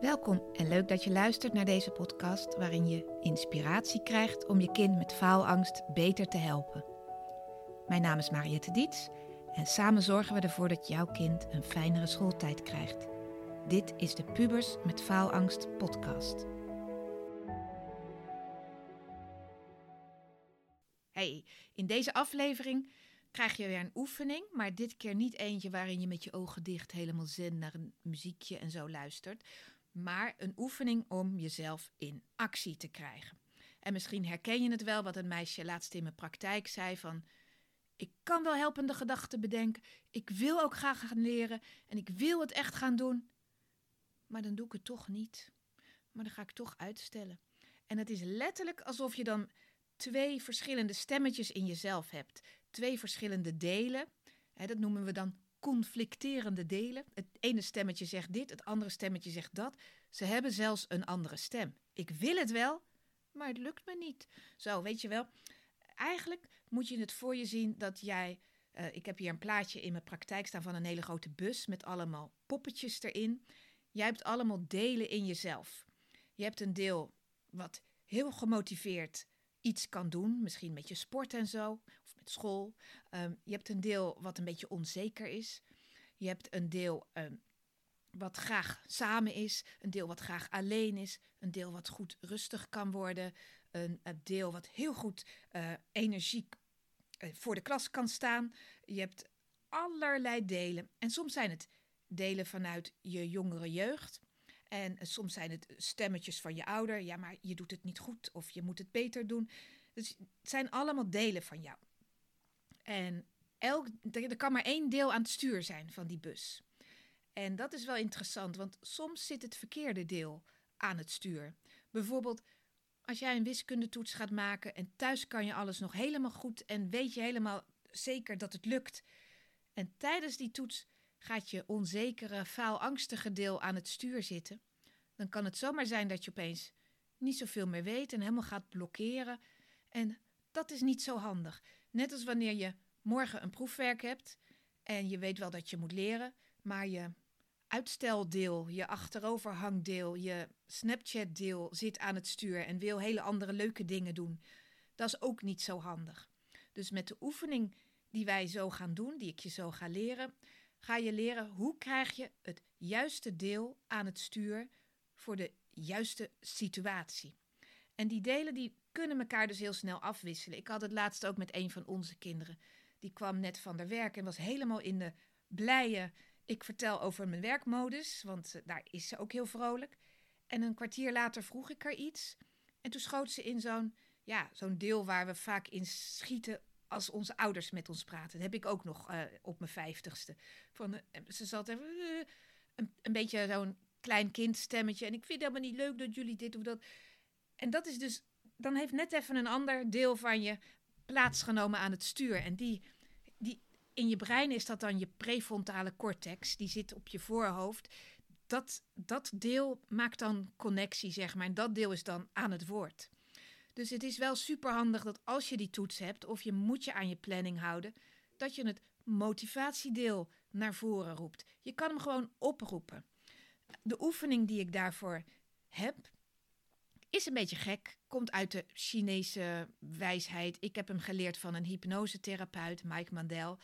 Welkom en leuk dat je luistert naar deze podcast waarin je inspiratie krijgt om je kind met faalangst beter te helpen. Mijn naam is Mariette Diets en samen zorgen we ervoor dat jouw kind een fijnere schooltijd krijgt. Dit is de Pubers met Faalangst podcast. Hey, in deze aflevering krijg je weer een oefening, maar dit keer niet eentje waarin je met je ogen dicht helemaal zen naar een muziekje en zo luistert, maar een oefening om jezelf in actie te krijgen. En misschien herken je het wel wat een meisje laatst in mijn praktijk zei van ik kan wel helpende gedachten bedenken, ik wil ook graag gaan leren en ik wil het echt gaan doen, maar dan doe ik het toch niet. Maar dan ga ik toch uitstellen. En het is letterlijk alsof je dan twee verschillende stemmetjes in jezelf hebt. Twee verschillende delen. Dat noemen we dan conflicterende delen. Het ene stemmetje zegt dit, het andere stemmetje zegt dat. Ze hebben zelfs een andere stem. Ik wil het wel, maar het lukt me niet. Zo, weet je wel. Eigenlijk moet je het voor je zien dat jij. Uh, ik heb hier een plaatje in mijn praktijk staan van een hele grote bus met allemaal poppetjes erin. Jij hebt allemaal delen in jezelf. Je hebt een deel wat heel gemotiveerd iets kan doen, misschien met je sport en zo, of met school. Um, je hebt een deel wat een beetje onzeker is. Je hebt een deel um, wat graag samen is, een deel wat graag alleen is, een deel wat goed rustig kan worden, een, deel wat heel goed uh, energiek uh, voor de klas kan staan. Je hebt allerlei delen. En soms zijn het delen vanuit je jongere jeugd. En soms zijn het stemmetjes van je ouder. Ja, maar je doet het niet goed of je moet het beter doen. Dus het zijn allemaal delen van jou. En elk, er kan maar één deel aan het stuur zijn van die bus. En dat is wel interessant, want soms zit het verkeerde deel aan het stuur. Bijvoorbeeld als jij een wiskundetoets gaat maken en thuis kan je alles nog helemaal goed en weet je helemaal zeker dat het lukt. En tijdens die toets gaat je onzekere, faalangstige deel aan het stuur zitten, dan kan het zomaar zijn dat je opeens niet zoveel meer weet en helemaal gaat blokkeren. En dat is niet zo handig. Net als wanneer je morgen een proefwerk hebt en je weet wel dat je moet leren, maar je uitsteldeel, je achteroverhangdeel, je Snapchat-deel zit aan het stuur en wil hele andere leuke dingen doen. Dat is ook niet zo handig. Dus met de oefening die wij zo gaan doen, die ik je zo ga leren, ga je leren hoe krijg je het juiste deel aan het stuur voor de juiste situatie. En die delen die kunnen elkaar dus heel snel afwisselen. Ik had het laatst ook met een van onze kinderen. Die kwam net van haar werk en was helemaal in de blije. Ik vertel over mijn werkmodus, want eh, daar is ze ook heel vrolijk. En een kwartier later vroeg ik haar iets. En toen schoot ze in zo'n ja, zo'n deel waar we vaak in schieten als onze ouders met ons praten. Dat heb ik ook nog uh, op mijn vijftigste. Van, uh, ze zat even uh, een, een, beetje zo'n klein kindstemmetje. En ik vind helemaal niet leuk dat jullie dit of dat. En dat is dus, dan heeft net even een ander deel van je plaatsgenomen aan het stuur. En die, die, in je brein is dat dan je prefrontale cortex. Die zit op je voorhoofd. Dat, dat deel maakt dan connectie, zeg maar. En dat deel is dan aan het woord. Dus het is wel super handig dat als je die toets hebt, of je moet je aan je planning houden, dat je het motivatiedeel naar voren roept. Je kan hem gewoon oproepen. De oefening die ik daarvoor heb, is een beetje gek. Komt uit de Chinese wijsheid. Ik heb hem geleerd van een hypnosetherapeut, Mike Mandel.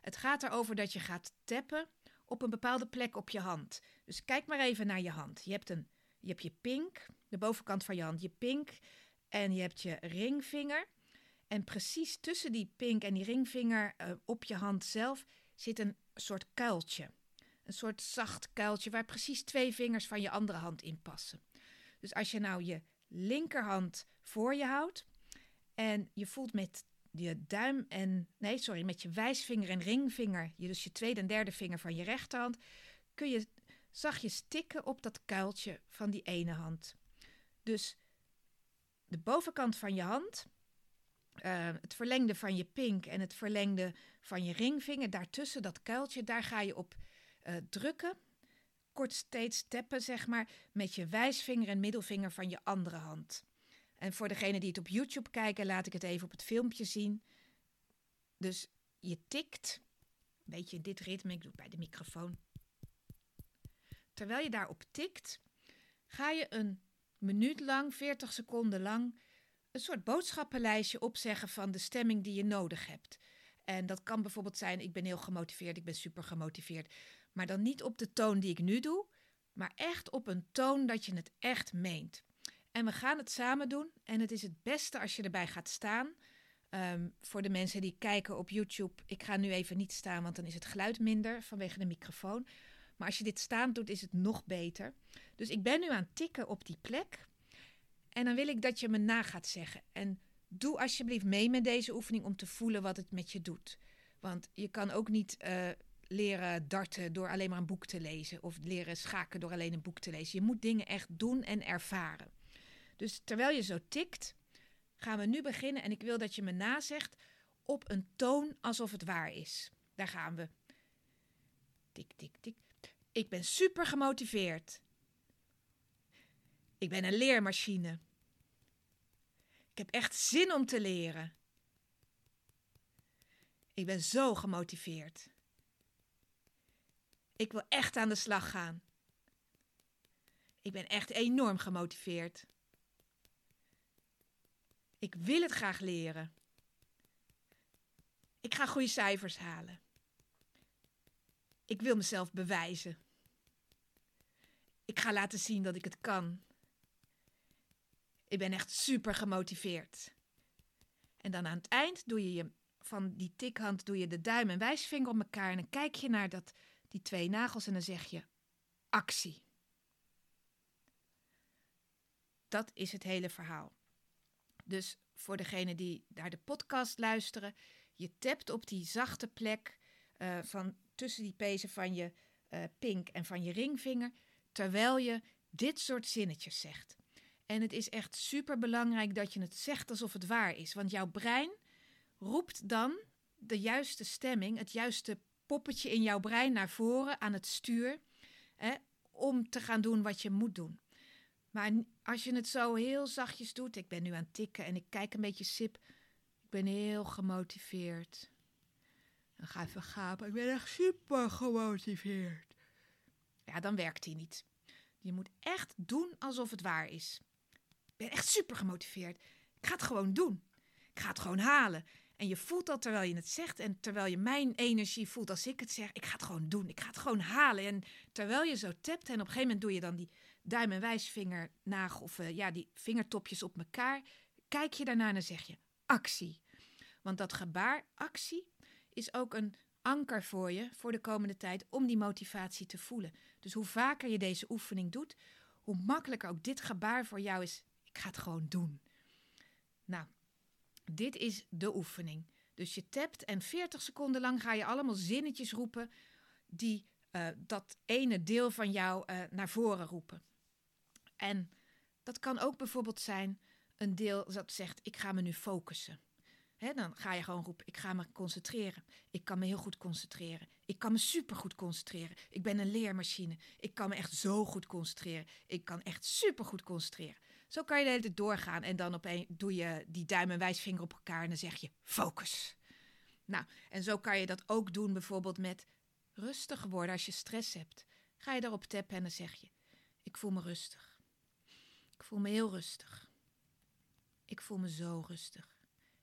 Het gaat erover dat je gaat tappen op een bepaalde plek op je hand. Dus kijk maar even naar je hand. Je hebt, een, je, hebt je pink, de bovenkant van je hand, je pink. En je hebt je ringvinger. En precies tussen die pink en die ringvinger uh, op je hand zelf zit een soort kuiltje. Een soort zacht kuiltje waar precies twee vingers van je andere hand in passen. Dus als je nou je linkerhand voor je houdt en je voelt met je duim en, nee, sorry, met je wijsvinger en ringvinger, je dus je tweede en derde vinger van je rechterhand, kun je zachtjes tikken op dat kuiltje van die ene hand. Dus de bovenkant van je hand, uh, het verlengde van je pink en het verlengde van je ringvinger, daartussen dat kuiltje, daar ga je op uh, drukken. Kort steeds tappen, zeg maar, met je wijsvinger en middelvinger van je andere hand. En voor degenen die het op YouTube kijken, laat ik het even op het filmpje zien. Dus je tikt, een beetje in dit ritme, ik doe het bij de microfoon. Terwijl je daarop tikt, ga je een minuut lang, 40 seconden lang, een soort boodschappenlijstje opzeggen van de stemming die je nodig hebt. En dat kan bijvoorbeeld zijn: ik ben heel gemotiveerd, ik ben super gemotiveerd. Maar dan niet op de toon die ik nu doe, maar echt op een toon dat je het echt meent. En we gaan het samen doen. En het is het beste als je erbij gaat staan. Ehm, voor de mensen die kijken op YouTube, ik ga nu even niet staan, want dan is het geluid minder vanwege de microfoon. Maar als je dit staand doet, is het nog beter. Dus ik ben nu aan het tikken op die plek. En dan wil ik dat je me na gaat zeggen. En doe alsjeblieft mee met deze oefening om te voelen wat het met je doet. Want je kan ook niet uh, leren darten door alleen maar een boek te lezen. Of leren schaken door alleen een boek te lezen. Je moet dingen echt doen en ervaren. Dus terwijl je zo tikt, gaan we nu beginnen. En ik wil dat je me nazegt op een toon alsof het waar is. Daar gaan we. Tik, tik, tik. Ik ben super gemotiveerd. Ik ben een leermachine. Ik heb echt zin om te leren. Ik ben zo gemotiveerd. Ik wil echt aan de slag gaan. Ik ben echt enorm gemotiveerd. Ik wil het graag leren. Ik ga goede cijfers halen. Ik wil mezelf bewijzen. Ik ga laten zien dat ik het kan. Ik ben echt super gemotiveerd. En dan aan het eind doe je, je van die tikhand doe je de duim en wijsvinger op elkaar en dan kijk je naar dat, die twee nagels en dan zeg je actie. Dat is het hele verhaal. Dus voor degene die naar de podcast luisteren, je tapt op die zachte plek uh, van tussen die pezen van je uh, pink en van je ringvinger, terwijl je dit soort zinnetjes zegt. En het is echt super belangrijk dat je het zegt alsof het waar is, want jouw brein roept dan de juiste stemming, het juiste poppetje in jouw brein naar voren aan het stuur, hè, om te gaan doen wat je moet doen. Maar als je het zo heel zachtjes doet, ik ben nu aan het tikken en ik kijk een beetje sip, ik ben heel gemotiveerd. Dan ga even gapen, ik ben echt super gemotiveerd. Ja, dan werkt hij niet. Je moet echt doen alsof het waar is. Ik ben echt super gemotiveerd. Ik ga het gewoon doen. Ik ga het gewoon halen. En je voelt dat terwijl je het zegt en terwijl je mijn energie voelt als ik het zeg. Ik ga het gewoon doen. Ik ga het gewoon halen. En terwijl je zo tapt en op een gegeven moment doe je dan die duim en wijsvinger nagel of uh, ja, die vingertopjes op elkaar. Kijk je daarna en dan zeg je actie. Want dat gebaar actie is ook een anker voor je voor de komende tijd om die motivatie te voelen. Dus hoe vaker je deze oefening doet, hoe makkelijker ook dit gebaar voor jou is. Ik ga het gewoon doen. Nou, dit is de oefening. Dus je tapt en 40 seconden lang ga je allemaal zinnetjes roepen die uh, dat ene deel van jou uh, naar voren roepen. En dat kan ook bijvoorbeeld zijn een deel dat zegt: Ik ga me nu focussen. Dan ga je gewoon roepen: Ik ga me concentreren. Ik kan me heel goed concentreren. Ik kan me supergoed concentreren. Ik ben een leermachine. Ik kan me echt zo goed concentreren. Ik kan echt supergoed concentreren. Zo kan je de hele tijd doorgaan en dan opeens doe je die duim en wijsvinger op elkaar en dan zeg je focus. Nou, en zo kan je dat ook doen bijvoorbeeld met rustig worden als je stress hebt. Ga je daarop tappen en dan zeg je: Ik voel me rustig. Ik voel me heel rustig. Ik voel me zo rustig.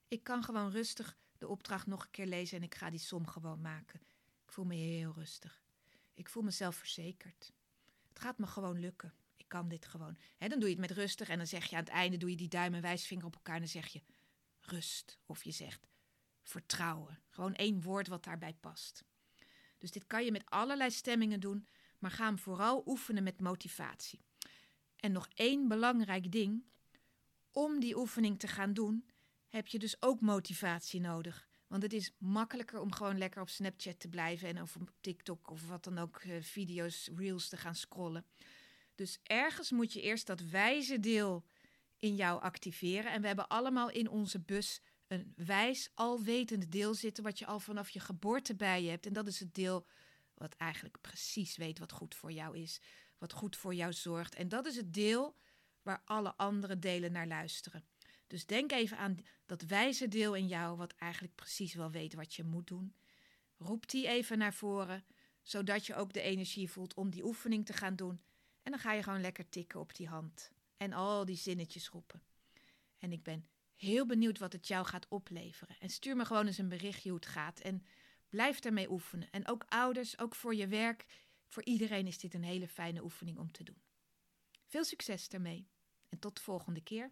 Ik kan gewoon rustig de opdracht nog een keer lezen en ik ga die som gewoon maken. Ik voel me heel rustig. Ik voel mezelf verzekerd. Het gaat me gewoon lukken kan dit gewoon. Dan doe je het met rustig en dan zeg je aan het einde, doe je die duim en wijsvinger op elkaar en dan zeg je rust. Of je zegt vertrouwen. Gewoon één woord wat daarbij past. Dus dit kan je met allerlei stemmingen doen, maar ga hem vooral oefenen met motivatie. En nog één belangrijk ding. Om die oefening te gaan doen, heb je dus ook motivatie nodig. Want het is makkelijker om gewoon lekker op Snapchat te blijven en over TikTok of wat dan ook eh, video's, reels te gaan scrollen. Dus ergens moet je eerst dat wijze deel in jou activeren. En we hebben allemaal in onze bus een wijs, alwetende deel zitten, wat je al vanaf je geboorte bij je hebt. En dat is het deel wat eigenlijk precies weet wat goed voor jou is, wat goed voor jou zorgt. En dat is het deel waar alle andere delen naar luisteren. Dus denk even aan dat wijze deel in jou, wat eigenlijk precies wel weet wat je moet doen. Roep die even naar voren, zodat je ook de energie voelt om die oefening te gaan doen. En dan ga je gewoon lekker tikken op die hand. En al die zinnetjes roepen. En ik ben heel benieuwd wat het jou gaat opleveren. En stuur me gewoon eens een berichtje hoe het gaat. En blijf daarmee oefenen. En ook ouders, ook voor je werk. Voor iedereen is dit een hele fijne oefening om te doen. Veel succes daarmee. En tot de volgende keer.